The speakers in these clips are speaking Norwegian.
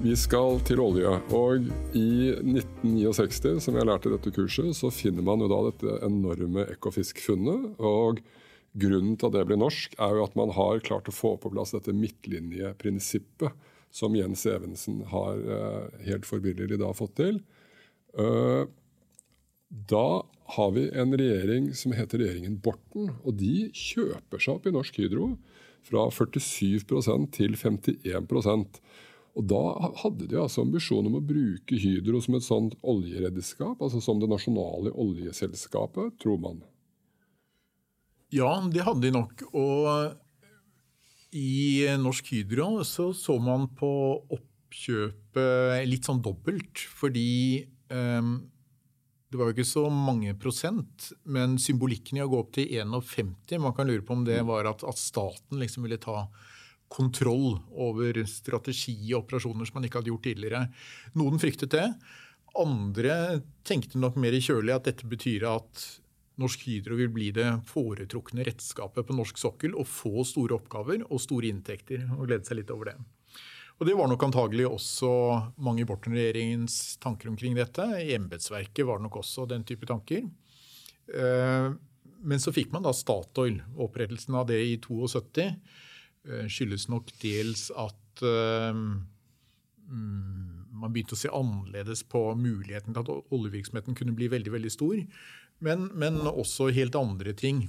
Vi skal til olje. Og i 1969, som jeg lærte i dette kurset, så finner man jo da dette enorme Ekofisk-funnet. Og grunnen til at det blir norsk, er jo at man har klart å få på plass dette midtlinjeprinsippet som Jens Evensen har eh, helt forbilledlig da fått til. Eh, da har vi en regjering som heter regjeringen Borten, og de kjøper seg opp i Norsk Hydro fra 47% til 51 og Da hadde de altså ambisjon om å bruke Hydro som et sånt oljeredskap, altså som det nasjonale oljeselskapet, tror man. Ja, det hadde de nok. Og i Norsk Hydro så så man på oppkjøpet litt sånn dobbelt. Fordi um, det var jo ikke så mange prosent, men symbolikken i å gå opp til 51 Man kan lure på om det var at, at staten liksom ville ta kontroll over strategi og operasjoner som man ikke hadde gjort tidligere. Noen fryktet det. Andre tenkte nok mer i kjølig at dette betyr at Norsk Hydro vil bli det foretrukne redskapet på norsk sokkel og få store oppgaver og store inntekter. og glede seg litt over det. Og Det var nok antagelig også mange i Borten-regjeringens tanker omkring dette. I embetsverket var det nok også den type tanker. Eh, men så fikk man da Statoil, opprettelsen av det i 72 Eh, skyldes nok dels at uh, man begynte å se annerledes på muligheten til at oljevirksomheten kunne bli veldig veldig stor. Men, men også helt andre ting.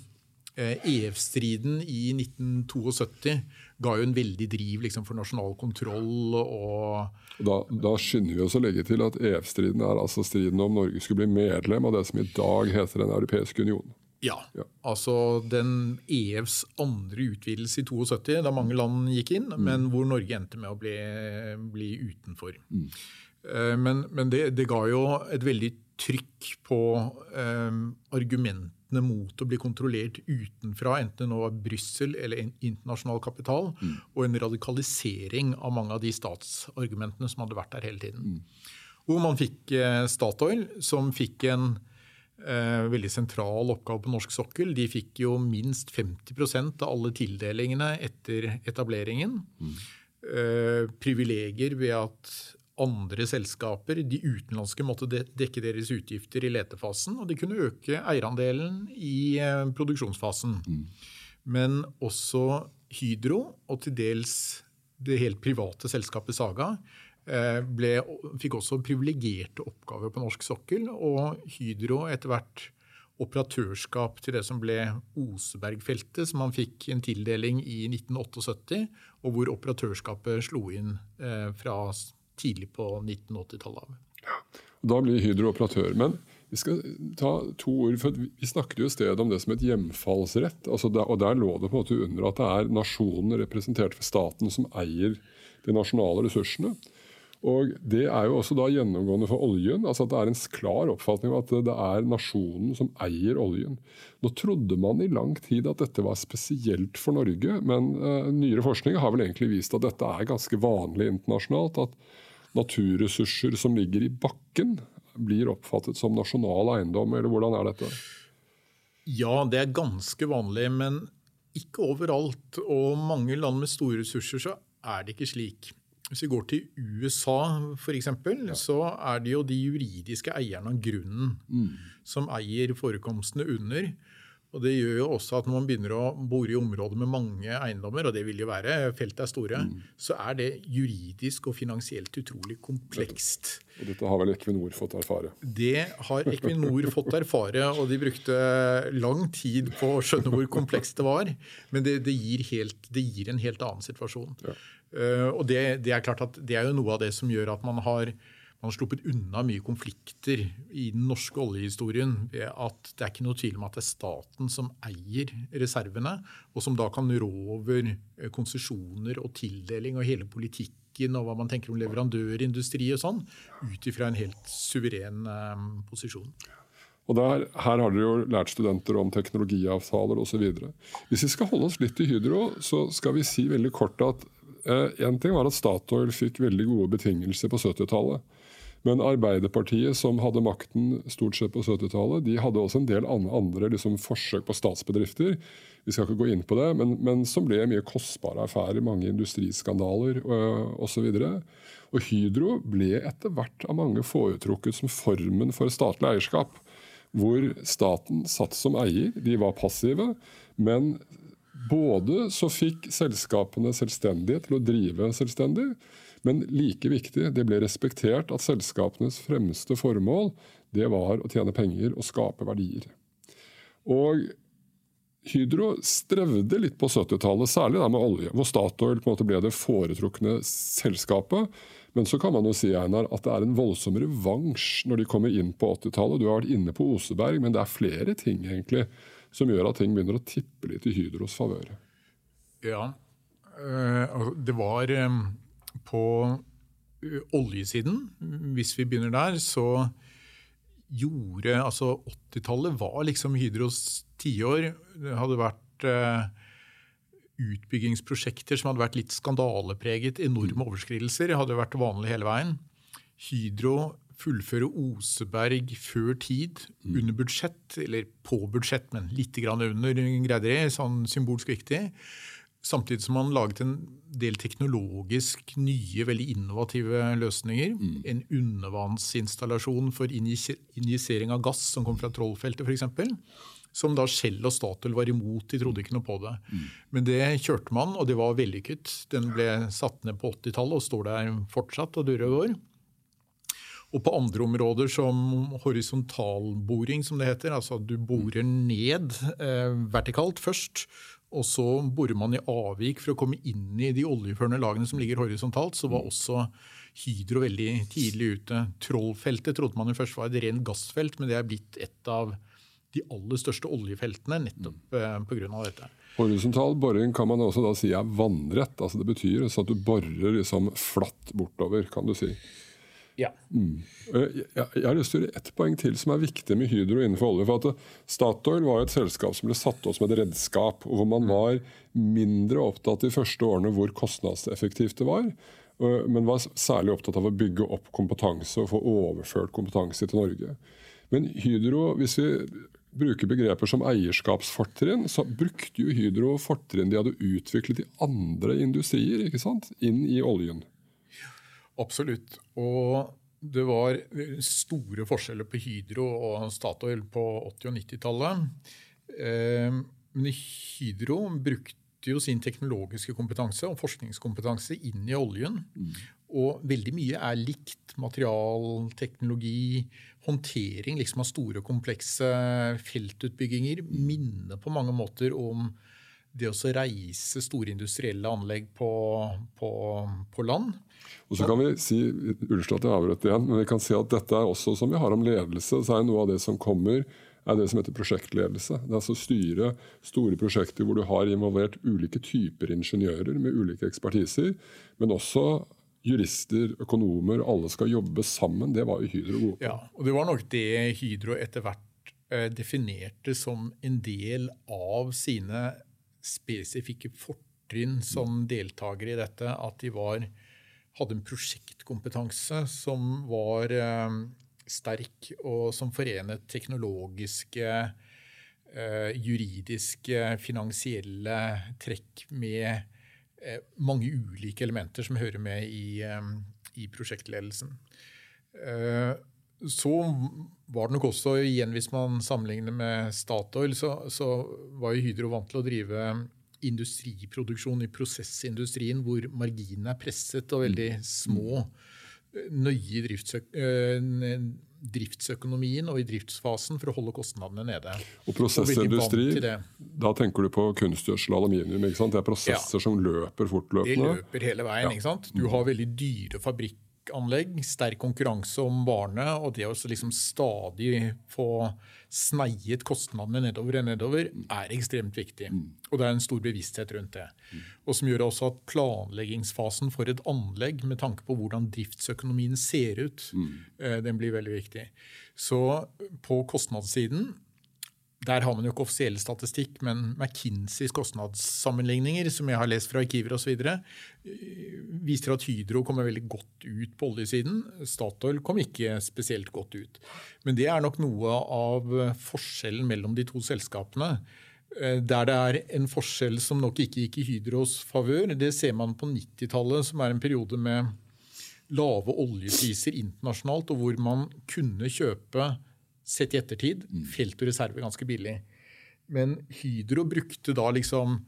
EF-striden eh, e i 1972 ga jo en veldig driv liksom, for nasjonal kontroll. og Da, da skynder vi oss å legge til at EF-striden er altså striden om Norge skulle bli medlem av det som i dag heter Den europeiske union. Ja. ja. Altså den EFs andre utvidelse i 72, da mange land gikk inn, mm. men hvor Norge endte med å bli, bli utenfor. Mm. Uh, men, men det, det, ga jo et veldig trykk på um, argumentene mot å bli kontrollert utenfra, enten det nå var Brussel eller internasjonal kapital, mm. og en radikalisering av mange av de statsargumentene som hadde vært der hele tiden. Mm. Hvor man fikk uh, Statoil, som fikk en eh, veldig sentral oppgave på norsk sokkel. De fikk jo minst 50% av alle tildelingene etter etableringen. Mm. Eh, privilegier ved at andre selskaper, de utenlandske, måtte dekke deres utgifter i letefasen. Og de kunne øke eierandelen i eh, produksjonsfasen. Mm. Men også Hydro, og til dels det helt private selskapet Saga, ble, fikk også privilegerte oppgaver på norsk sokkel. Og Hydro etter hvert operatørskap til det som ble Osebergfeltet, som han fikk en tildeling i 1978, og hvor operatørskapet slo inn eh, fra tidlig på 1980-tallet. Ja, da blir Hydro operatør. Men vi skal ta to ord, for Vi snakket jo i stedet om det som et hjemfallsrett. Altså der, og Der lå det på en måte under at det er nasjonen representert ved staten som eier de nasjonale ressursene. Og Det er jo også da gjennomgående for oljen. altså at Det er en klar oppfatning av at det er nasjonen som eier oljen. Nå trodde man i lang tid at dette var spesielt for Norge, men uh, nyere forskning har vel egentlig vist at dette er ganske vanlig internasjonalt. At naturressurser som ligger i bakken, blir oppfattet som nasjonal eiendom, eller hvordan er dette? Ja, det er ganske vanlig, men ikke overalt. Og mange land med store ressurser så er det ikke slik. Hvis vi går til USA f.eks., ja. så er det jo de juridiske eierne av grunnen mm. som eier forekomstene under. Og Det gjør jo også at når man begynner å bore i områder med mange eiendommer, og det vil jo være, feltet er store, mm. så er det juridisk og finansielt utrolig komplekst. Og Dette har vel Equinor fått erfare? Det har Equinor fått erfare, og de brukte lang tid på å skjønne hvor komplekst det var. Men det, det, gir, helt, det gir, en helt annen situasjon. Ja. Uh, og det, det, er klart at det er jo noe av det som gjør at man har, man har sluppet unna mye konflikter i den norske oljehistorien. ved at Det er ikke noe tvil om at det er staten som eier reservene, og som da kan rå over eh, konsesjoner og tildeling og hele politikken og hva man tenker om leverandørindustri og sånn, ut ifra en helt suveren um, posisjon. Og der, Her har dere jo lært studenter om teknologiavtaler osv. Hvis vi skal holde oss litt i Hydro, så skal vi si veldig kort at Eh, en ting var at Statoil fikk veldig gode betingelser på 70-tallet. Men Arbeiderpartiet, som hadde makten stort sett på 70-tallet, de hadde også en del andre liksom, forsøk på statsbedrifter. Vi skal ikke gå inn på det, men, men som ble mye kostbare affærer. Mange industriskandaler osv. Og, og, og Hydro ble etter hvert av mange foretrukket som formen for statlig eierskap. Hvor staten satt som eier. De var passive. Men både så fikk selskapene selvstendighet til å drive selvstendig, men like viktig, det ble respektert at selskapenes fremste formål det var å tjene penger og skape verdier. Og Hydro strevde litt på 70-tallet, særlig med olje, hvor Statoil ble det foretrukne selskapet. Men så kan man jo si Einar, at det er en voldsom revansj når de kommer inn på 80-tallet. Du har vært inne på Oseberg, men det er flere ting egentlig som gjør at ting begynner å tippe litt i Hydros favør. Ja, eh, altså, det var på oljesiden, hvis vi begynner der, så gjorde Altså 80-tallet var liksom Hydros tiår. Det hadde vært eh, utbyggingsprosjekter som hadde vært litt skandalepreget. Enorme overskridelser hadde vært vanlig hele veien. Hydro fullføre Oseberg før tid, mm. under budsjett, eller på budsjett, men litt under, greide de, sånn symbolsk viktig. Samtidig som man laget en del teknologisk nye, veldig innovative løsninger. Mm. En undervannsinstallasjon for injisering av gass som kom fra Trollfeltet f.eks. Som da Shell og Statoil var imot, de trodde ikke noe på det. Mm. Men det kjørte man, og det var vellykket. Den ble satt ned på 80-tallet og står der fortsatt og durer og går. Og på andre områder som horisontalboring, som det heter. Altså at du borer ned eh, vertikalt først, og så borer man i avvik for å komme inn i de oljeførende lagene som ligger horisontalt. Så var også Hydro veldig tidlig ute. Trollfeltet trodde man jo først var et rent gassfelt, men det er blitt et av de aller største oljefeltene nettopp eh, pga. dette. Horisontal boring kan man også da si er vannrett. altså Det betyr at du borer liksom flatt bortover, kan du si. Ja. Mm. Jeg, jeg, har lyst til å gjøre ett poeng til som er viktig med Hydro innenfor olje. for at Statoil var et selskap som ble satt opp som et redskap, og hvor man var mindre opptatt de første årene hvor kostnadseffektivt det var. Men var særlig opptatt av å bygge opp kompetanse og få overført kompetanse til Norge. Men Hydro, hvis vi bruker begreper som eierskapsfortrinn, så brukte jo Hydro fortrinn de hadde utviklet i andre industrier ikke sant? inn i oljen. Absolutt. Og det var store forskjeller på Hydro og Statoil på 80- og 90-tallet. Eh, men Hydro brukte jo sin teknologiske kompetanse og forskningskompetanse inn i oljen. Mm. Og veldig mye er likt. Material, teknologi, håndtering liksom av store, komplekse feltutbygginger minner på mange måter om det å reise store industrielle anlegg på, på, på land. Og så kan vi si unnskyld at jeg avbrøt igjen, men vi kan si at dette er også som vi har om ledelse. så er Noe av det som kommer, er det som heter prosjektledelse. Det er altså styre store prosjekter hvor du har involvert ulike typer ingeniører med ulike ekspertiser, men også jurister, økonomer, alle skal jobbe sammen. Det var jo Hydro gode på. Ja, og det var nok det Hydro etter hvert eh, definerte som en del av sine spesifikke fortrinn som deltakere i dette. At de var hadde en prosjektkompetanse som var eh, sterk, og som forenet teknologiske, eh, juridiske, finansielle trekk med eh, mange ulike elementer som hører med i, eh, i prosjektledelsen. Eh, så var det nok også, igjen hvis man sammenligner med Statoil, så, så var jo Hydro vant til å drive industriproduksjon i prosessindustrien hvor marginene er presset og veldig mm. små. Nøye i driftsøk eh, driftsøkonomien og i driftsfasen for å holde kostnadene nede. Og prosessindustri, da tenker du på kunstgjødsel og aluminium? Det er prosesser ja. som løper fortløpende? Det løper hele veien. Ja. Du har veldig dyre fabrikkanlegg, sterk konkurranse om varene, og det å liksom stadig få sneiet kostnadene nedover og nedover, er ekstremt viktig. Og det er en stor bevissthet rundt det. Og som gjør også at planleggingsfasen for et anlegg, med tanke på hvordan driftsøkonomien ser ut, mm. den blir veldig viktig. Så på kostnadssiden der har man jo ikke offisiell statistikk, men McKinseys kostnadssammenligninger, som jeg har lest fra arkiver osv., viser at Hydro kommer veldig godt ut på oljesiden. Statoil kom ikke spesielt godt ut. Men det er nok noe av forskjellen mellom de to selskapene. Eh, der det er en forskjell som nok ikke gikk i Hydros favør, det ser man på 90-tallet, som er en periode med lave oljepriser internasjonalt, og hvor man kunne kjøpe, sett i ettertid, mm. felt og reserve ganske billig. Men Hydro brukte da liksom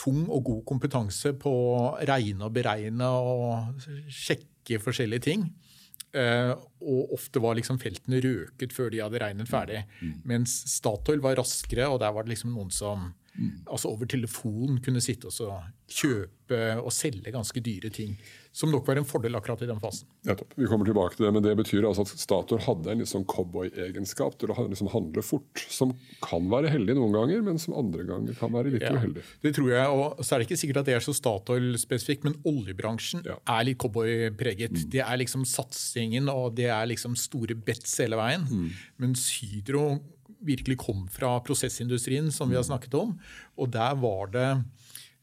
tung og god kompetanse på å regne og beregne og sjekke forskjellige ting. Uh, og ofte var liksom feltene røket før de hadde regnet ferdig. Mm. Mens Statoil var raskere, og der var det liksom noen som mm. altså over telefon kunne sitte og kjøpe og selge ganske dyre ting. Som nok var en fordel akkurat i den fasen. Nettopp. Vi kommer tilbake til det, men det betyr altså at Statoil hadde en litt sånn cowboy-egenskap til å liksom handle fort. Som kan være heldig noen ganger, men som andre ganger kan være litt ja, uheldig. Det tror jeg, og så er det ikke sikkert at det er så Statoil-spesifikt, men oljebransjen ja. er litt cowboy-preget. Mm. Det er liksom satsingen, og det er liksom store bets hele veien. Mm. Mens Hydro virkelig kom fra prosessindustrien, som vi har snakket om. Og der var det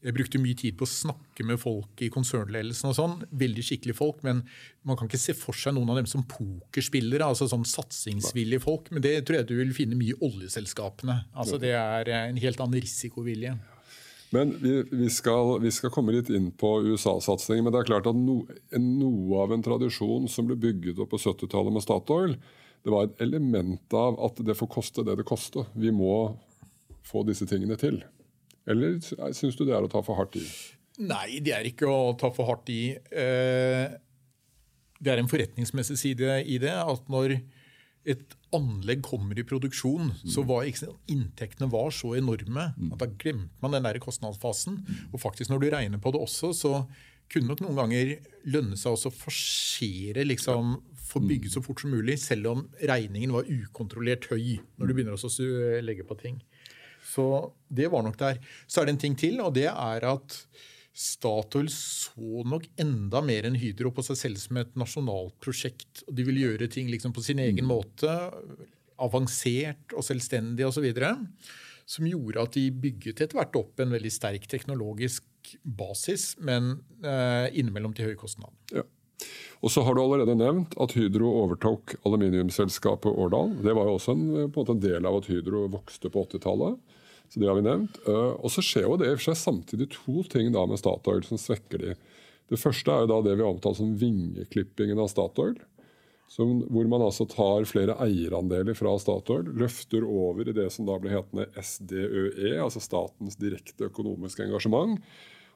jeg brukte mye tid på å snakke med folk i konsernledelsen. og sånn, Veldig skikkelige folk, men man kan ikke se for seg noen av dem som pokerspillere. altså sånn Satsingsvillige folk. Men det tror jeg du vil finne mye i oljeselskapene. altså Det er en helt annen risikovilje. Men vi, vi, skal, vi, skal, komme litt inn på USA-satsingen. Men det er klart at no, noe av en tradisjon som ble bygget opp på 70-tallet med Statoil, det var et element av at det får koste det det koste. Vi må få disse tingene til. Eller syns du det er å ta for hardt i? Nei, det er ikke å ta for hardt i. Eh, det er en forretningsmessig side i det. At når et anlegg kommer i produksjon, mm. så var inntektene var så enorme at da glemte man den der kostnadsfasen. Og faktisk når du regner på det også, så kunne nok noen ganger lønne seg å forsere liksom, få bygget så fort som mulig, selv om regningen var ukontrollert høy når du begynner å legge på ting. Så det var nok der. Så er det en ting til, og det er at Statoil så nok enda mer enn Hydro på seg selv som et nasjonalt prosjekt. og De ville gjøre ting liksom på sin egen mm. måte, avansert og selvstendig osv. Som gjorde at de bygget etter hvert opp en veldig sterk teknologisk basis, men eh, innimellom til høy kostnad. Ja. Og så har du allerede nevnt at Hydro overtok aluminiumsselskapet Årdal. Det var jo også en, på en, en del av at Hydro vokste på 80-tallet. Så det har vi nevnt. Eh, og så skjer jo det i og for seg samtidig to ting da med Statoil som svekker de. Det første er jo da det vi omtaler som vingeklippingen av Statoil. Som, hvor man altså tar flere eierandeler fra Statoil, løfter over i det som da ble hetende SDØE, altså statens direkte økonomiske engasjement.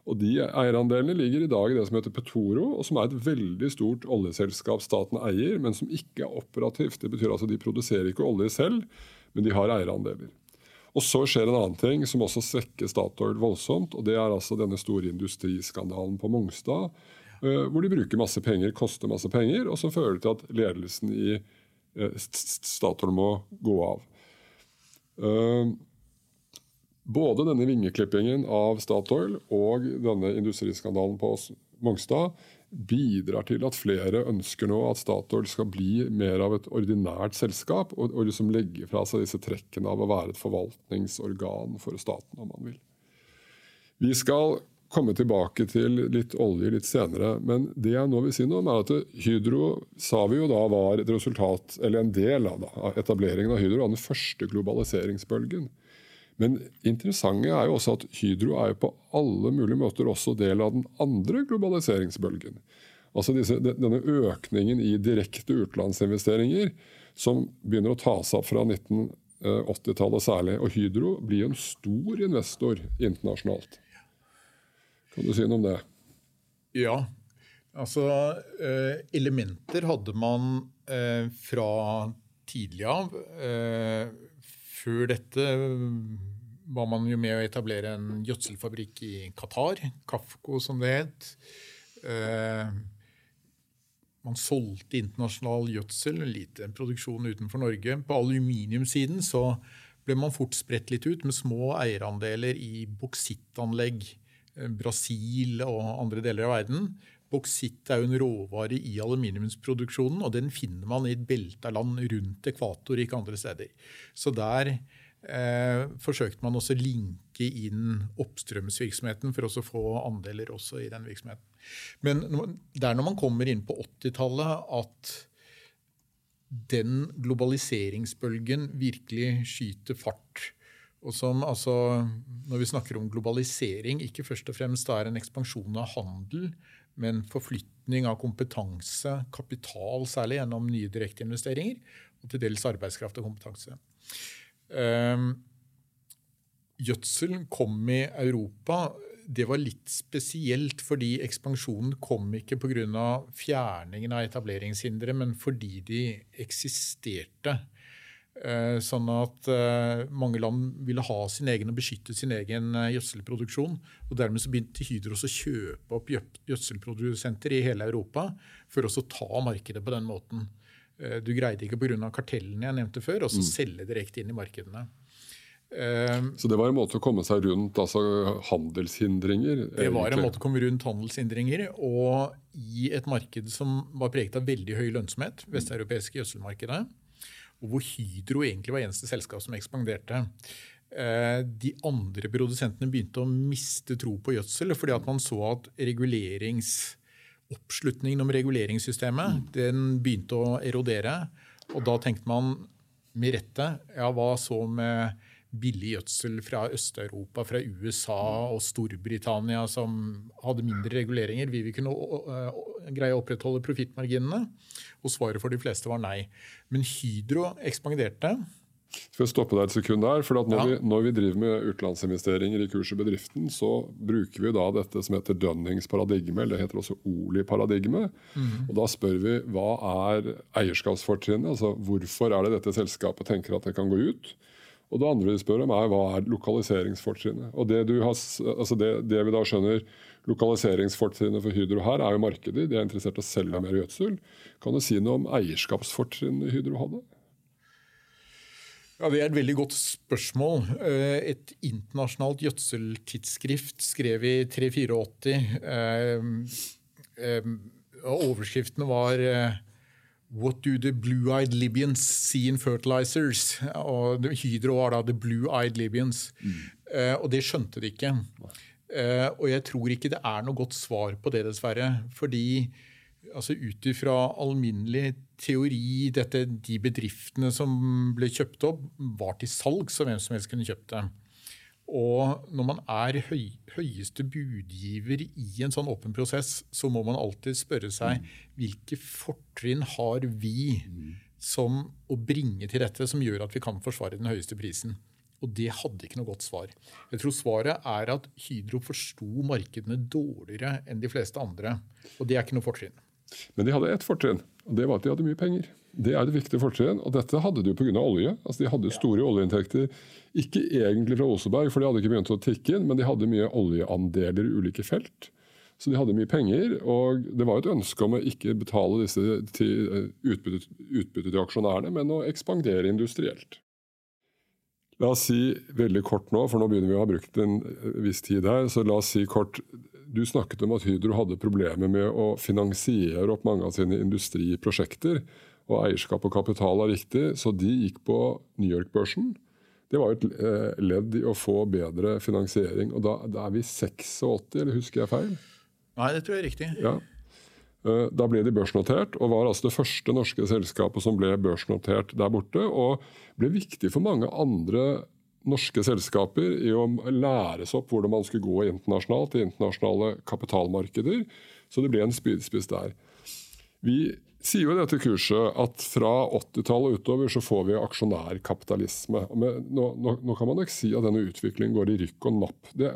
Og De eierandelene ligger i dag i det som heter Petoro, og som er et veldig stort oljeselskap staten eier, men som ikke er operativt. Det betyr altså De produserer ikke olje selv, men de har eierandeler. Og så skjer en annen ting som også svekker Statoil voldsomt. og Det er altså denne store industriskandalen på Mongstad. Uh, hvor de bruker masse penger, koster masse penger, og som fører til at ledelsen i uh, Statoil må gå av. Uh, både denne vingeklippingen av Statoil og denne industriskandalen på Mongstad bidrar til at flere ønsker nå at Statoil skal bli mer av et ordinært selskap, og, og liksom legge fra seg disse trekkene av å være et forvaltningsorgan for staten, om man vil. Vi skal komme tilbake til litt olje litt senere, men det jeg nå vil si noe om, er at Hydro sa vi jo da var et resultat, eller en del av da, etableringen av Hydro av den første globaliseringsbølgen. Men interessante er jo også at Hydro er jo på alle mulige måter også del av den andre globaliseringsbølgen. Altså disse, denne økningen i direkte utenlandsinvesteringer som begynner å ta seg opp fra 1980-tallet særlig. Og Hydro blir en stor investor internasjonalt. Kan du si noe om det? Ja. Altså, eh, elementer hadde man eh, fra tidlig av. Eh, før dette var man jo med å etablere en gjødselfabrikk i Qatar, Kafko som det het. Eh, man solgte internasjonal gjødsel, lite produksjon utenfor Norge. På aluminiumsiden så ble man fort spredt litt ut med små eierandeler i boksittanlegg. Eh, Brasil og andre deler av verden. Boksitt er jo en råvare i aluminiumsproduksjonen, og den finner man i et belte av land rundt ekvator, ikke andre steder. Så der eh, forsøkte man også linke inn oppstrømsvirksomheten for å få andeler også i den virksomheten. Men det er når man kommer inn på 80-tallet at den globaliseringsbølgen virkelig skyter fart. Og som altså, når vi snakker om globalisering, ikke først og fremst er en ekspansjon av handel, men forflytning av kompetanse, kapital særlig, gjennom nye direkteinvesteringer, og til dels arbeidskraft og kompetanse. Um, gjødsel kom i Europa. Det var litt spesielt fordi ekspansjonen kom ikke pga. fjerningen av etableringshindre, men fordi de eksisterte. Eh, sånn at eh, mange land ville ha sin egen og beskytte sin egen eh, gjødselproduksjon. og Dermed så begynte Hydro å kjøpe opp gjødselprodusenter i hele Europa for å ta markedet på den måten. Du greide ikke pga. kartellene jeg nevnte før, å mm. selge direkte inn i markedene. Så det var en måte å komme seg rundt altså handelshindringer? Det var en måte å komme rundt handelshindringer. Og i et marked som var preget av veldig høy lønnsomhet, vesteuropeiske gjødselmarkedet, og hvor Hydro egentlig var eneste selskap som ekspanderte. Eh, de andre produsentene begynte å miste tro på gjødsel fordi at man så at oppslutningen om reguleringssystemet den begynte å erodere. Og da tenkte man med rette ja, hva så med billig gjødsel fra Øst-Europa, fra USA og Storbritannia, som hadde mindre reguleringer. Vi vil kunne greie å opprettholde profittmarginene. Og svaret for de fleste var nei. Men Hydro ekspanderte. For å stoppe deg et sekund der, for når, ja. vi, når, vi, driver med utenlandsinvesteringer i kurs i bedriften, så bruker vi da dette som heter Dunnings paradigme, eller det heter også Oli-paradigme. Mm. Og Da spør vi hva er eierskapsfortrinnet? Altså, hvorfor er det dette selskapet tenker at det kan gå ut? Og det andre vi spør om, er hva er lokaliseringsfortrinnet? Og det, har, altså det, det, vi da skjønner lokaliseringsfortrinnet for Hydro her, er jo markedet. De er interessert i å selge mer gjødsel. Kan du si noe om eierskapsfortrinnet Hydro hadde? Ja, Det er et veldig godt spørsmål. Eh, et internasjonalt gjødseltidsskrift skrev i 384. Eh, eh, overskriftene var What do the blue-eyed Libyans see in fertilizers? Og Hydro var da the blue-eyed Libyans. Mm. Og det skjønte de ikke. Uh, og jeg tror ikke det er noe godt svar på det, dessverre. Fordi altså ut ifra alminnelig teori, dette, de bedriftene som ble kjøpt opp, var til salg, så hvem som helst kunne kjøpt det. Og når man er høy, høyeste budgiver i en sånn åpen prosess, så må man alltid spørre seg mm. hvilke fortrinn har vi mm. som å bringe til dette som gjør at vi kan forsvare den høyeste prisen. Og det hadde ikke noe godt svar. Jeg tror svaret er at Hydro forsto markedene dårligere enn de fleste andre. Og det er ikke noe fortrinn. Men de hadde ett fortrinn, og det var at de hadde mye penger. Det er det viktige fortrinn. Og dette hadde de jo pga. olje. Altså De hadde store oljeinntekter. Ikke egentlig fra Oseberg, for de hadde ikke begynt å tikke inn, men de hadde mye oljeandeler i ulike felt. Så de hadde mye penger, og det var et ønske om å ikke betale disse til eh, utbytte, utbytte til aksjonærene, men å ekspandere industrielt. La oss si veldig kort nå, for nå begynner vi å ha brukt en eh, viss tid her. så la oss si kort, Du snakket om at Hydro hadde problemer med å finansiere opp mange av sine industriprosjekter og eierskap og kapital er viktig, så de gikk på New York-børsen. Det var et eh, ledd i å få bedre finansiering. Og da, da, er vi 86, eller husker jeg feil? Nei, det tror jeg er riktig. Ja. Eh, da ble de børsnotert, og var altså det første norske selskapet som ble børsnotert der borte. Og ble viktig for mange andre norske selskaper i å læres opp hvordan man skulle gå internasjonalt i internasjonale kapitalmarkeder. Så det ble en spydspiss der. Vi sier jo i dette kurset at fra 80-tallet utover så får vi aksjonærkapitalisme. Nå, nå, nå, kan man nok si at denne utviklingen går i rykk og napp. Det,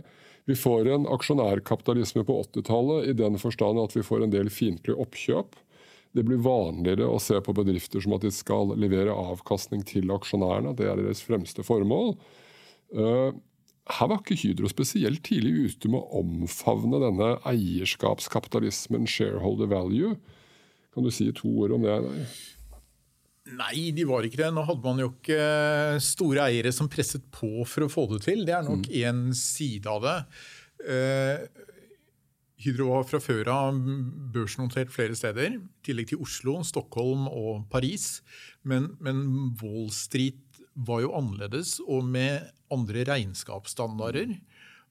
vi får en aksjonærkapitalisme på 80-tallet i den forstand at vi får en del fiendtlige oppkjøp. Det blir vanligere å se på bedrifter som at de skal levere avkastning til aksjonærene. Det er deres fremste formål. Uh, her var ikke Hydro spesielt tidlig ute med å omfavne denne eierskapskapitalismen, shareholder value. Kan du si to ord om det? Nei, de var ikke det. Nå hadde man jo ikke store eiere som presset på for å få det til. Det er nok én mm. side av det. Uh, Hydro var fra før av børsnotert flere steder, i tillegg til Oslo, Stockholm og Paris. Men, men Wall Street var jo annerledes, og med andre regnskapsstandarder.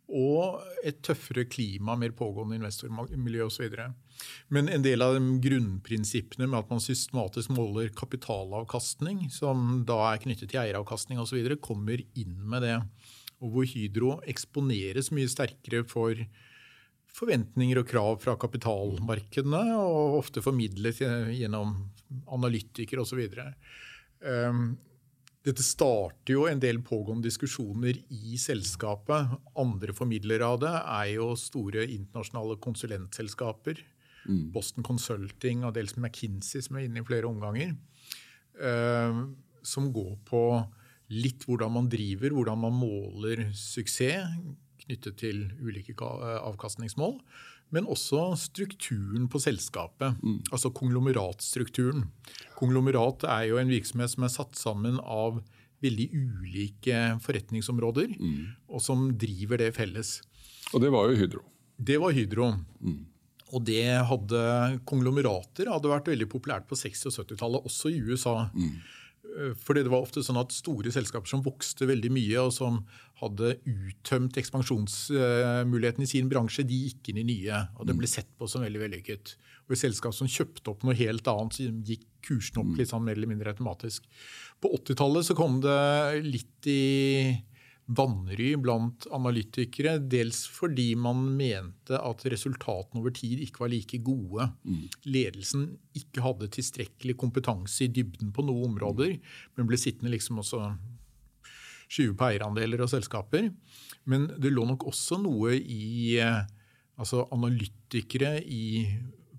Og et tøffere klima, mer pågående investormiljø osv. Men en del av de grunnprinsippene med at man systematisk måler kapitalavkastning, som da er knyttet til eieravkastning osv., kommer inn med det. Og hvor Hydro eksponeres mye sterkere for forventninger og krav fra kapitalmarkedene, og ofte formidlet gjennom analytikere osv. Um, dette starter jo en del pågående diskusjoner i selskapet. Andre formidlere av det er jo store internasjonale konsulentselskaper. Mm. Boston Consulting og dels McKinsey, som er inne i flere omganger. Eh, som går på litt hvordan man driver, hvordan man måler suksess knyttet til ulike avkastningsmål. Men også strukturen på selskapet, mm. altså konglomeratstrukturen. Konglomerat er jo en virksomhet som er satt sammen av veldig ulike forretningsområder, mm. og som driver det felles. Og det var jo Hydro. Det var Hydro. Mm. Og det hadde konglomerater hadde vært veldig populært på 60- og 70-tallet, også i USA. Mm. Eh, fordi det var ofte sånn at Store selskaper som vokste veldig mye, og som hadde uttømt ekspansjonsmuligheten i sin bransje, de gikk inn i nye. og Det ble mm. sett på som veldig vellykket. Og I selskap som kjøpte opp noe helt annet, så gikk kursen opp mm. litt sånn mer eller mindre automatisk. På 80-tallet kom det litt i vanry blant analytikere. Dels fordi man mente at resultatene over tid ikke var like gode. Mm. Ledelsen ikke hadde tilstrekkelig kompetanse i dybden på noen områder, men ble sittende liksom også skyve på eierandeler og selskaper. Men det lå nok også noe i altså analytikere i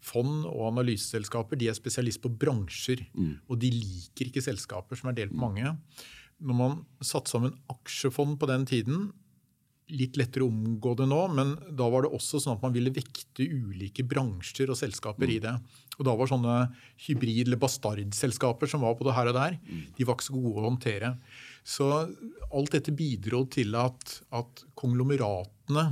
fond og analyseselskaper de er spesialist på bransjer. Mm. Og de liker ikke selskaper som er delt på mange når man satte sammen aksjefond på den tiden Litt lettere å omgå det nå, men da var det også sånn at man ville vekte ulike bransjer og selskaper mm. i det. Og da var sånne hybrid- eller bastardselskaper som var på det her og der, mm. de var ikke så gode å håndtere. Så alt dette bidro til at, at konglomeratene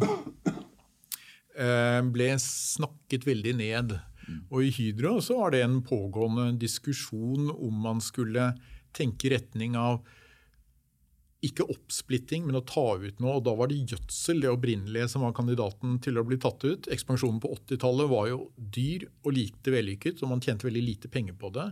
eh, ble snakket veldig ned. Mm. Og i Hydro så var det en pågående diskusjon om man skulle tenke i retning av ikke oppsplitting, men å ta ut noe. og Da var det gjødsel det opprinnelige som var kandidaten til å bli tatt ut. Ekspansjonen på 80-tallet var jo dyr og lite vellykket, og man tjente veldig lite penger på det.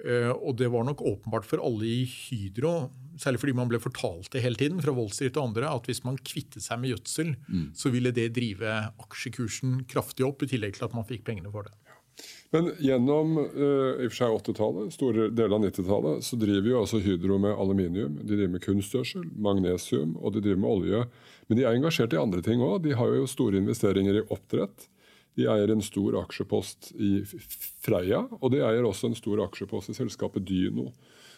Eh, og det var nok åpenbart for alle i Hydro, særlig fordi man ble fortalt det hele tiden fra Street og andre, at hvis man kvittet seg med gjødsel, mm. så ville det drive aksjekursen kraftig opp, i tillegg til at man fikk pengene for det. Men gjennom uh, i og for seg 80-tallet, store deler av 90-tallet, så driver jo altså Hydro med aluminium, de driver med kunstgjødsel, magnesium og de driver med olje. Men de er engasjert i andre ting òg. De har jo store investeringer i oppdrett. De eier en stor aksjepost i Freia, og de eier også en stor aksjepost i selskapet Dyno.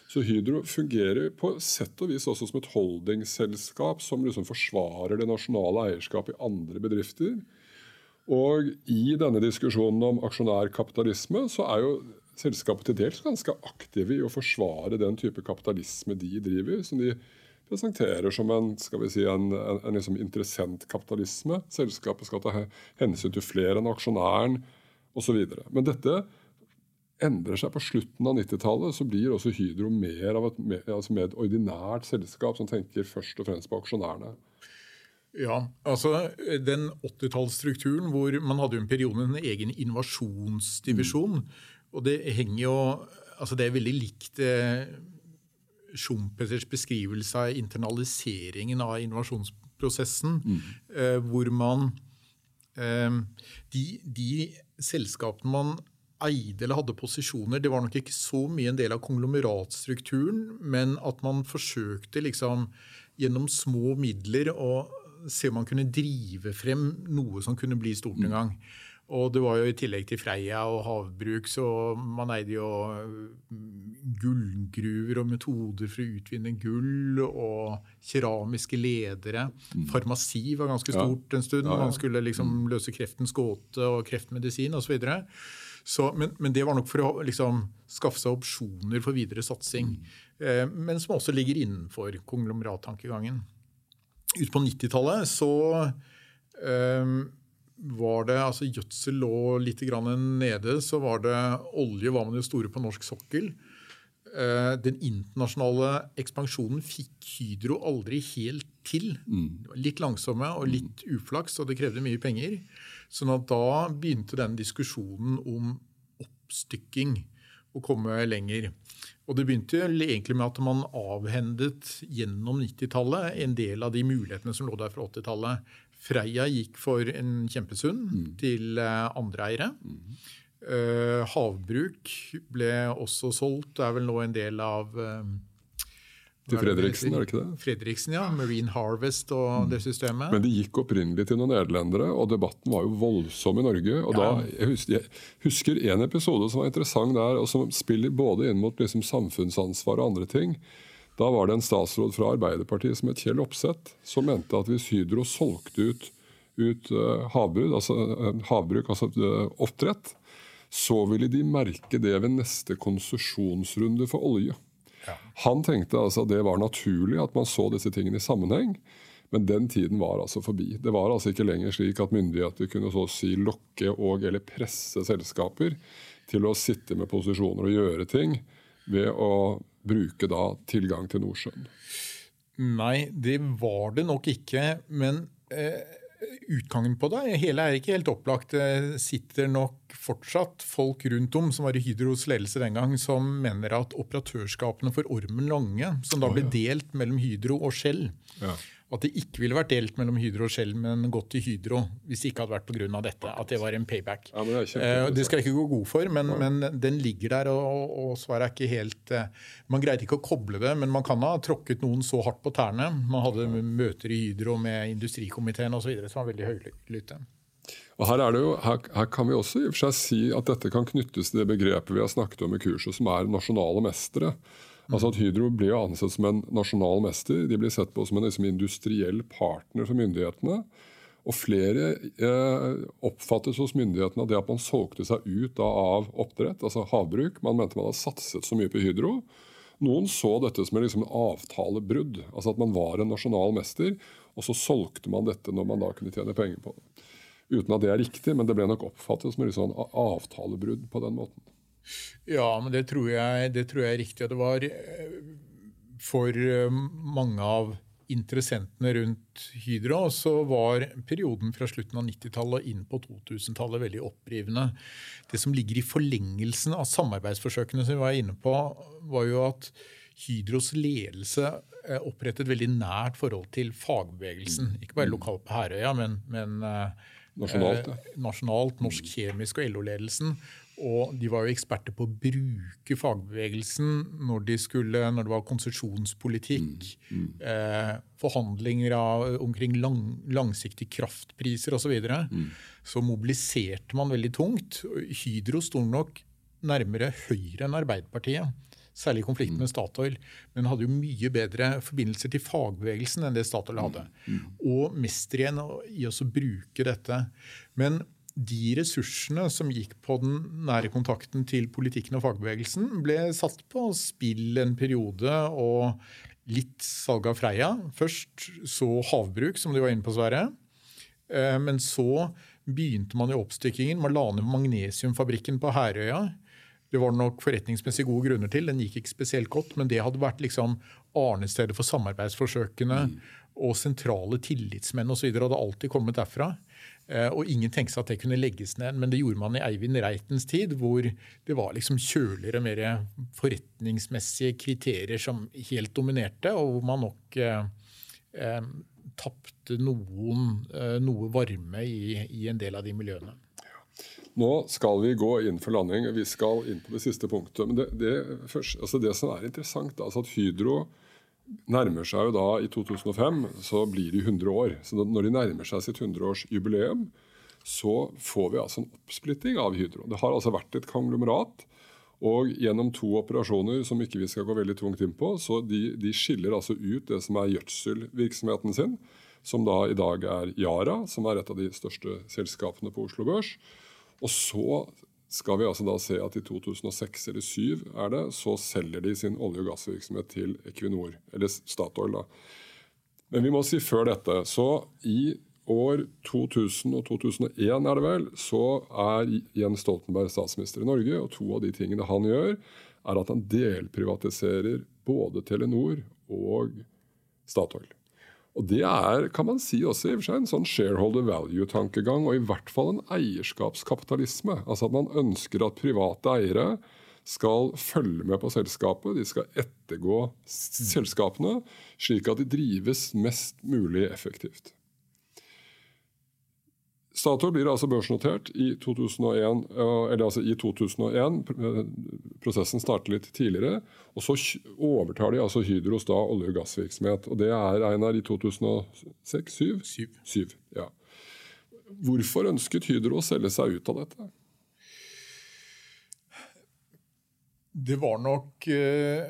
Så Hydro fungerer på sett og vis også som et holdingselskap som liksom forsvarer det nasjonale eierskapet i andre bedrifter. Og i denne diskusjonen om aksjonærkapitalisme så er jo selskapet til dels ganske aktive i å forsvare den type kapitalisme de driver, som de presenterer som en, skal vi si, en, en, en liksom interessentkapitalisme. Selskapet skal ta hensyn til flere enn aksjonæren osv. Men dette endrer seg på slutten av 90-tallet. Så blir også Hydro mer av et, altså mer et ordinært selskap som tenker først og fremst på aksjonærene. Ja, altså Den 80-tallsstrukturen hvor man hadde jo en periode med en egen innovasjonsdivisjon. Mm. Og det henger jo altså Det er veldig likt eh, Schumpeters beskrivelse av internaliseringen av innovasjonsprosessen, mm. eh, hvor man eh, de, de, selskapene man eide eller hadde posisjoner, det var nok ikke så mye en del av konglomeratstrukturen, men at man forsøkte liksom gjennom små midler å se om man kunne drive frem noe som kunne bli stort en mm. gang. Og det var jo i tillegg til Freia og havbruk, så man eide jo mm, gullgruver og metoder for å utvinne gull og keramiske ledere. Mm. Farmasi var ganske stort en stund. Man skulle liksom løse kreftens gåte og kreftmedisin osv. Men, men det var nok for å liksom, skaffe seg opsjoner for videre satsing. Eh, men som også ligger innenfor konglomerattankegangen ut på 90-tallet så um, var det altså Gjødsel lå litt nede. Så var det olje var man jo store på norsk sokkel. uh, den internasjonale ekspansjonen fikk Hydro aldri helt til. Mm. Litt langsomme og litt uflaks, og det krevde mye penger. Sånn at da begynte den diskusjonen om oppstykking å komme lenger. Og Det begynte egentlig med at man avhendet gjennom 90-tallet en del av de mulighetene som lå der fra 80-tallet. Freia gikk for en kjempesund mm. til eh, andre eiere. Mm. Uh, havbruk ble også solgt. Det er vel nå en del av uh, til Fredriksen, er det ikke det? Fredriksen, ja. Marine Harvest og mm. det systemet. Men det gikk opprinnelig til noen nederlendere, og debatten var jo voldsom i Norge. og ja. da, jeg husker, jeg husker, en episode som var interessant der, og som spiller både inn mot liksom samfunnsansvar og andre ting. Da var det en statsråd fra Arbeiderpartiet som het Kjell Opseth, som mente at hvis Hydro solgte ut, ut uh, havbruk, altså, uh, havbruk, altså uh, oppdrett, så ville de merke det ved neste konsesjonsrunde for olje. Han tenkte altså at det var naturlig at man så disse tingene i sammenheng. Men den tiden var altså forbi. Det var altså ikke lenger slik at myndigheter kunne så å si lokke og eller presse selskaper til å sitte med posisjoner og gjøre ting ved å bruke da tilgang til Nordsjøen. Nei, det var det nok ikke. Men eh, utgangen på det. Hele er ikke helt opplagt. Det sitter nok fortsatt folk rundt om som var i Hydros ledelse den gang, som mener at operatørskapene for Ormen Lange, som da ble delt mellom Hydro og Shell, ja at det ikke ville vært delt mellom Hydro og Shell, men gått til Hydro hvis det ikke hadde vært pga. dette. At det var en payback. Ja, det, eh, det, skal jeg ikke gå god for, men, ja. men den ligger der, og, og, svaret er ikke helt eh, Man greide ikke å koble det, men man kan ha tråkket noen så hardt på tærne. Man hadde møter i Hydro med industrikomiteen osv. som var veldig høylytte. Og her, jo, her, her, kan vi også i og for seg si at dette kan knyttes til det begrepet vi har snakket om i kurset, som er nasjonale mestere. Altså at Hydro blir ansett som en nasjonal mester. De blir sett på som en liksom, industriell partner for myndighetene. Og flere eh, oppfattes hos myndighetene at det at man solgte seg ut da, av oppdrett, altså havbruk Man mente man hadde satset så mye på Hydro. Noen så dette som en liksom, avtalebrudd. Altså at man var en nasjonal mester, og så solgte man dette når man da kunne tjene penger på det. Uten at det er riktig, men det ble nok oppfattet som en liksom, avtalebrudd på den måten. Ja, men det tror jeg, det tror jeg er riktig. Det var eh, for eh, mange av interessentene rundt Hydro så var perioden fra slutten av 90-tallet og inn på 2000-tallet veldig opprivende. Det som ligger i forlengelsen av samarbeidsforsøkene som vi var inne på, var jo at Hydros ledelse eh, opprettet veldig nært forhold til fagbevegelsen. Ikke bare lokalt på Herøya, men, men nasjonalt, ja. nasjonalt, Norsk Kjemisk og LO-ledelsen. Og de var jo eksperter på å bruke fagbevegelsen når, de skulle, når det var konsesjonspolitikk, mm, mm. Eh, forhandlinger av, omkring lang, langsiktige kraftpriser osv. Så, videre. mm. så mobiliserte man veldig tungt. Hydro sto nok nærmere Høyre enn Arbeiderpartiet. Særlig i konflikten med mm. Statoil. Men hadde jo mye bedre forbindelser til fagbevegelsen enn det Statoil hadde. Mm. mm. Og mester igjen i å bruke dette. Men de ressursene som gikk på den nære kontakten til politikken og fagbevegelsen, ble satt på spill en periode. og Litt salg av Freia. Først så havbruk, som de var inne på, Sverre. Eh, men så begynte man i oppstykkingen. Man la ned magnesiumfabrikken på Herøya. Det var nok forretningsmessig gode grunner til. Den gikk ikke spesielt godt, men det hadde vært liksom arnestedet for samarbeidsforsøkene. Mm. Og sentrale tillitsmenn osv. hadde alltid kommet derfra. Eh, og ingen tenkte seg at det kunne legges ned, men det gjorde man i Eivind Reitens tid, hvor det var liksom kjøligere, mer forretningsmessige kriterier som helt dominerte, og hvor man nok eh, eh, tapte eh, noe varme i, i, en del av de miljøene. Nå skal vi gå inn for landing. Vi skal inn på det siste punktet. Men det, det, først, altså det som er interessant, altså at Hydro nærmer seg jo da I 2005 så blir de 100 år. Så når de nærmer seg sitt 100-årsjubileum, så får vi altså en oppsplitting av Hydro. Det har altså vært et konglomerat. Og gjennom to operasjoner som ikke vi skal gå veldig tungt inn på, så de, de skiller altså ut det som er gjødselvirksomheten sin, som da i dag er Yara, som er et av de største selskapene på Oslo Børs. Og så skal vi altså da se at i 2006 eller 2007 er det, så selger de sin olje- og gassvirksomhet til Equinor, eller Statoil. da. Men vi må si før dette, så i år 2000 og 2001 er det vel, så er Jens Stoltenberg statsminister i Norge, og to av de tingene han gjør, er at han delprivatiserer både Telenor og Statoil. Og Det er kan man si også i og for seg en sånn shareholder value-tankegang, og i hvert fall en eierskapskapitalisme. Altså at man ønsker at private eiere skal følge med på selskapet. De skal ettergå selskapene, slik at de drives mest mulig effektivt. Statoil blir altså børsnotert i 2001, eller altså i 2001. Prosessen starter litt tidligere. og Så overtar de altså Hydros da olje- og gassvirksomhet. og Det er Einar i 2006? 7? 7. 7 ja. Hvorfor ønsket Hydro å selge seg ut av dette? Det var nok eh,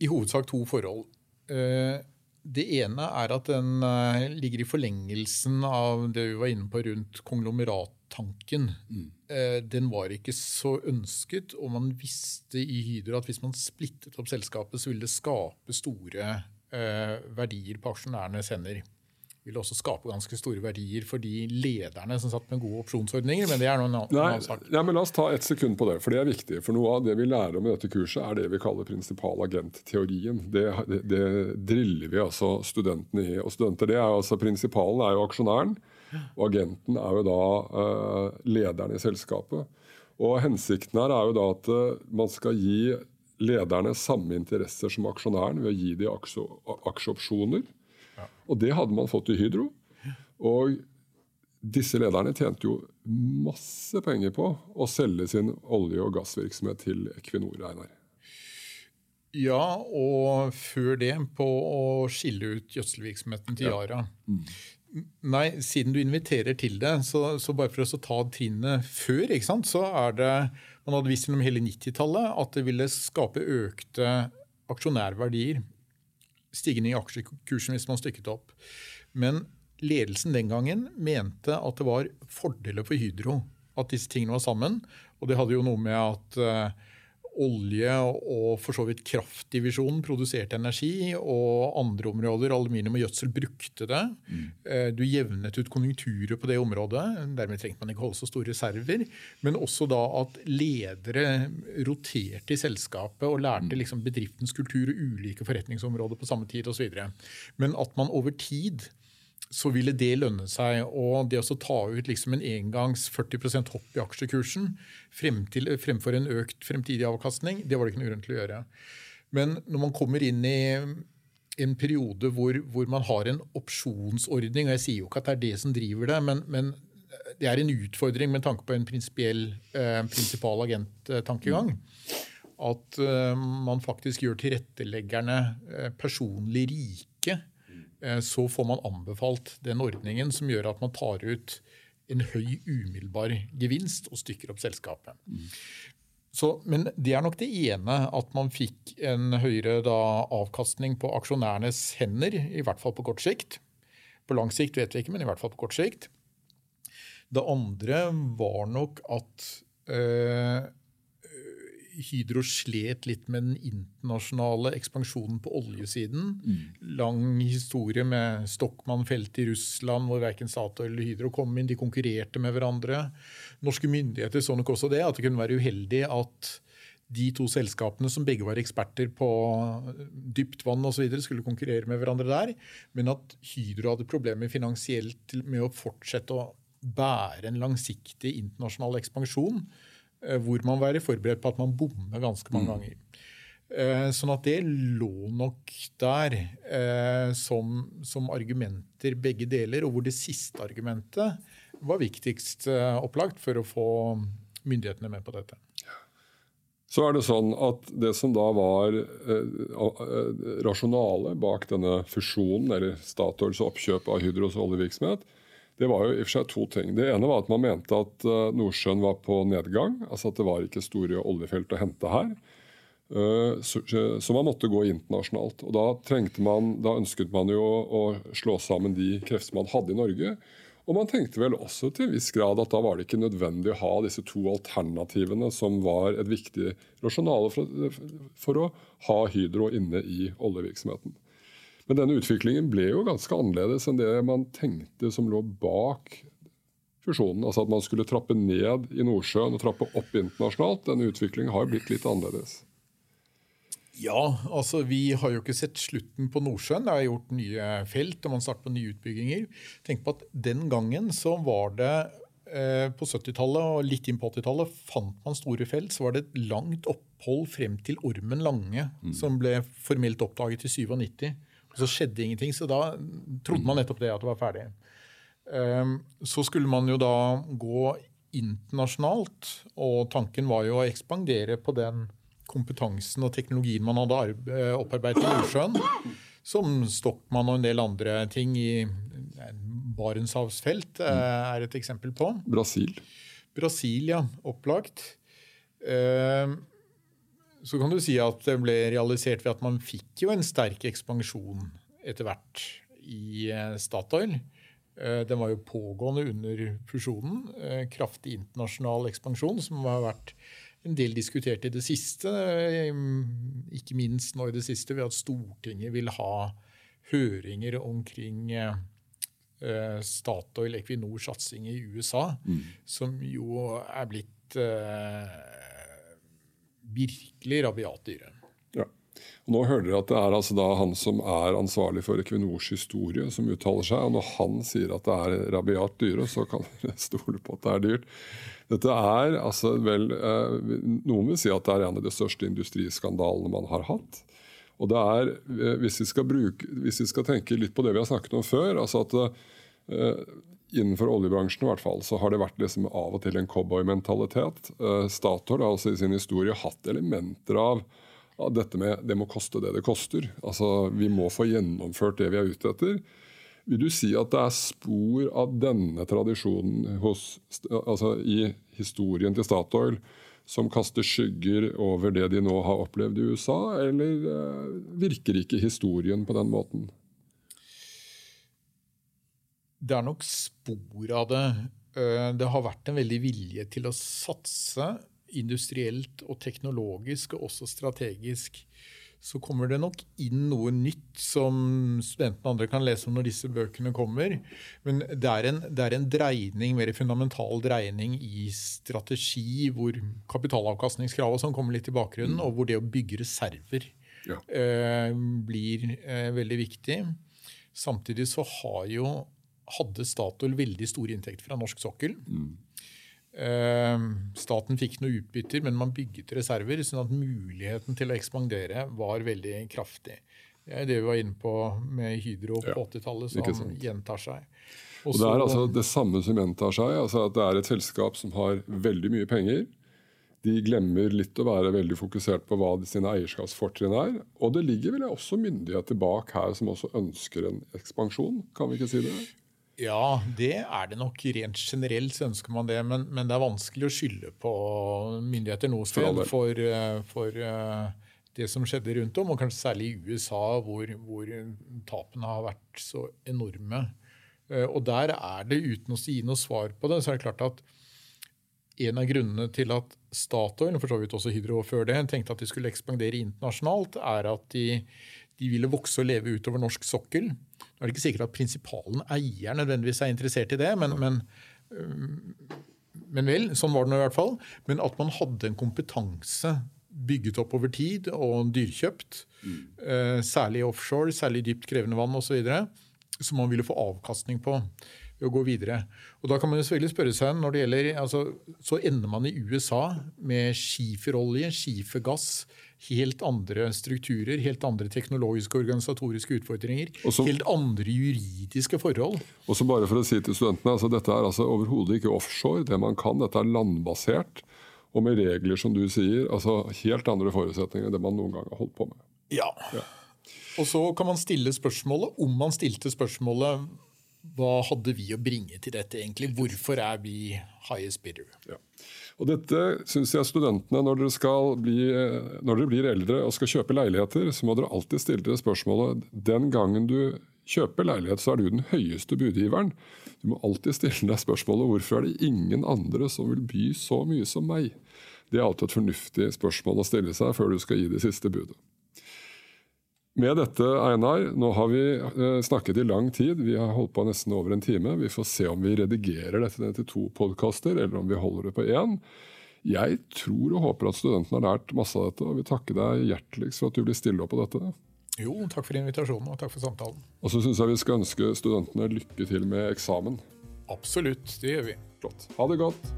i hovedsak to forhold. Eh, det ene er at den uh, ligger i forlengelsen av det vi var inne på rundt konglomerattanken. Mm. Uh, den var ikke så ønsket, og man visste i Hydro at hvis man splittet opp selskapet, så ville det skape store uh, verdier på aksjonærenes hender vil også skape ganske store verdier for de lederne som satt med gode opsjonsordninger. Men det er noen annen sak. Nei, men La oss ta et sekund på det, for det er viktig. For Noe av det vi lærer om i dette kurset, er det vi kaller prinsipal agent-teorien. Det, det, det, driller vi altså studentene i. Og studenter, det er altså Prinsipalen er jo aksjonæren, og agenten er jo da uh, lederen i selskapet. Og Hensikten her er jo da at uh, man skal gi lederne samme interesser som aksjonæren ved å gi dem aksje, aksjeopsjoner og det hadde man fått i Hydro. Og disse lederne tjente jo masse penger på å selge sin olje- og gassvirksomhet til Equinor. Einar. Ja, og før det på å skille ut gjødselvirksomheten til Yara. Ja. Mm. Nei, siden du inviterer til det, så, så bare for å ta trinnet før, så er det Man hadde visst gjennom hele 90-tallet at det ville skape økte aksjonærverdier stigning i aksjekursen hvis man stykket opp. Men ledelsen den gangen mente at det var fordeler for Hydro at disse tingene var sammen. Og det hadde jo noe med at uh, olje og for så vidt kraftdivisjonen produserte energi, og andre områder, aluminium og gjødsel, brukte det. Mm. Uh, du jevnet ut konjunkturer på det området. Dermed trengte man ikke holde så store reserver. Men også da at ledere roterte i selskapet og lærte mm. liksom bedriftens kultur og ulike forretningsområder på samme tid osv. Men at man over tid så ville det lønne seg. Og det å ta ut liksom en engangs 40 hopp i aksjekursen frem til, fremfor en økt fremtidig avkastning, det var det ikke noe grunn til å gjøre. Men når man kommer inn i en periode hvor, hvor, man har en opsjonsordning, og jeg sier jo ikke at det er det som driver det, men, men det er en utfordring med tanke på en prinsipiell eh, prinsipal agent-tankegang. At eh, man faktisk gjør tilretteleggerne eh, personlig rike så får man anbefalt den ordningen som gjør at man tar ut en høy umiddelbar gevinst og stykker opp selskapet. Mm. Så, men det er nok det ene, at man fikk en høyere da, avkastning på aksjonærenes hender, i hvert fall på kort sikt. På lang sikt vet vi ikke, men i hvert fall på kort sikt. Det andre var nok at øh, Hydro slet litt med den internasjonale ekspansjonen på oljesiden. Mm. Lang historie med Stockmann-feltet i Russland, hvor verken Statoil eller Hydro kom inn. De konkurrerte med hverandre. Norske myndigheter så nok også det, at det kunne være uheldig at de to selskapene som begge var eksperter på dypt vann osv., skulle konkurrere med hverandre der. Men at Hydro hadde problemer finansielt med å fortsette å bære en langsiktig internasjonal ekspansjon hvor man være forberedt på at man bommer ganske mange mm. ganger. Eh, sånn at det lå nok der eh, som, som, argumenter begge deler, og hvor det siste argumentet var viktigst opplagt for å få myndighetene med på dette. Så er det sånn at det som da var eh, rasjonale bak denne fusjonen, eller Statoils oppkjøp av Hydros oljevirksomhet, det var jo i og for seg to ting. Det ene var at man mente at eh, Nordsjøen var på nedgang. altså At det var ikke store oljefelt å hente her. Eh, så man måtte gå internasjonalt. Og da, man, da ønsket man jo å slå sammen de kreftene man hadde i Norge. Og man tenkte vel også til en viss grad at da var det ikke nødvendig å ha disse to alternativene som var et viktig rasjonale for, for å ha Hydro inne i oljevirksomheten. Men denne utviklingen ble jo ganske annerledes enn det man tenkte som lå bak fusjonen. Altså at man skulle trappe ned i Nordsjøen og trappe opp internasjonalt. Denne utviklingen har blitt litt annerledes. Ja, altså vi har jo ikke sett slutten på Nordsjøen. Det er gjort nye felt, og man starter på nye utbygginger. Tenk på at Den gangen så var det eh, på 70-tallet og litt inn på 80-tallet fant man store felt. Så var det et langt opphold frem til Ormen Lange, mm. som ble formelt oppdaget i 97. Så skjedde ingenting, så da trodde man nettopp det, at det var ferdig. Um, så skulle man jo da gå internasjonalt, og tanken var jo å ekspandere på den kompetansen og teknologien man hadde eh, opparbeidet i Nordsjøen, som Stockmann og en del andre ting i Barentshavsfelt eh, er et eksempel på. Brasil. Brasil, ja. Opplagt. Eh, så kan du si at det ble realisert ved at man fikk jo en sterk ekspansjon etter hvert i Statoil. Den var jo pågående under fusjonen. Kraftig internasjonal ekspansjon som har vært en del diskutert i det siste, ikke minst nå i det siste, ved at Stortinget vil ha høringer omkring eh, Statoil Equinors satsing i USA, mm. som jo er blitt virkelig rabiat dyre. Ja. Og nå hører dere at det er altså han som er ansvarlig for Equinors historie, som uttaler seg. og Når han sier at det er rabiat dyre, så kan dere stole på at det er dyrt. Dette er altså vel eh, Noen vil si at det er en av de største industriskandalene man har hatt. Og det er, eh, hvis vi, bruke, hvis vi skal tenke litt på det vi har snakket om før altså at uh, Innenfor oljebransjen i hvert fall, så har det vært liksom av og til en cowboymentalitet. Uh, Statoil har altså i sin historie hatt elementer av, dette med det må koste det det koster. Altså Vi må få gjennomført det vi er ute etter. Vil du si at det er spor av denne tradisjonen hos, altså i historien til Statoil som kaster skygger over det de nå har opplevd i USA, eller uh, virker ikke historien på den måten? Det er nok spor av det. Eh, det har vært en veldig vilje til å satse industrielt og teknologisk, og også strategisk så kommer det nok inn noe nytt som studentene og andre kan lese om når disse bøkene kommer. Men det er en, det er en dreining, mer fundamental dreining i strategi, hvor kapitalavkastningskravet som kommer litt i bakgrunnen, og hvor det å bygge reserver ja. eh, blir eh, veldig viktig. Samtidig så har jo, hadde Statoil veldig store inntekter fra norsk sokkel. Mm. Ehm, staten fikk noe utbytter, men man bygget reserver, sånn at muligheten til å ekspandere var veldig kraftig. Det er det vi var inne på med Hydro på ja, 80-tallet, som gjentar seg. Også, og Det er altså det samme som gjentar seg. altså at Det er et selskap som har veldig mye penger. De glemmer litt å være veldig fokusert på hva sine eierskapsfortrinn er. Og det ligger vel også myndigheter bak her som også ønsker en ekspansjon? Kan vi ikke si det? Ja, det er det nok. Rent generelt så ønsker man det. Men, men det er vanskelig å skylde på myndigheter noe sted for, eh, for uh, det som skjedde rundt om, og kanskje særlig i USA, hvor, hvor tapene har vært så enorme. Uh, og der er det, uten å gi noe svar på det, så er det klart at en av grunnene til at Statoil, for så vidt også Hydro før det, tenkte at de skulle ekspandere internasjonalt, er at de, de ville vokse og leve utover norsk sokkel. Nå er det ikke sikkert at prinsipalen eier nødvendigvis er interessert i det, men, men, øh, men vel, sånn var det nå i hvert fall. Men at man hadde en kompetanse bygget opp over tid og dyrkjøpt, mm. Eh, særlig offshore, særlig dypt krevende vann osv., som man ville få avkastning på å gå videre. Og da kan man jo selvfølgelig spørre seg når det gjelder, altså, Så ender man i USA med skiferolje, skifergass, helt andre strukturer, helt andre teknologiske og organisatoriske utfordringer. Også, helt andre juridiske forhold. Og så bare for å si til studentene, altså Dette er altså overhodet ikke offshore. Det man kan, dette er landbasert. Og med regler, som du sier, altså helt andre forutsetninger enn det man noen gang har holdt på med. Ja. ja. Og så kan man stille spørsmålet, om man stilte spørsmålet hva hadde vi å bringe til dette egentlig? Hvorfor er vi highest bidder? Ja. Og Dette syns jeg studentene, når dere, bli, når dere, blir eldre og skal kjøpe leiligheter, så må dere alltid stille dere spørsmålet den gangen du kjøper leilighet, så er du den høyeste budgiveren. Du må alltid stille deg spørsmålet hvorfor er det ingen andre som vil by så mye som meg? Det er alltid et fornuftig spørsmål å stille seg før du skal gi det siste budet. Med dette, Einar, nå har vi eh, snakket i lang tid. Vi har holdt på nesten over en time. Vi får se om vi redigerer dette til to podkaster, eller om vi holder det på én. Jeg tror og håper at studentene har lært masse av dette, og vil takke deg hjerteligst for at du blir stille opp på dette. Jo, takk for invitasjonen og takk for samtalen. Og så syns jeg vi skal ønske studentene lykke til med eksamen. Absolutt, det gjør vi. Flott. Ha det godt.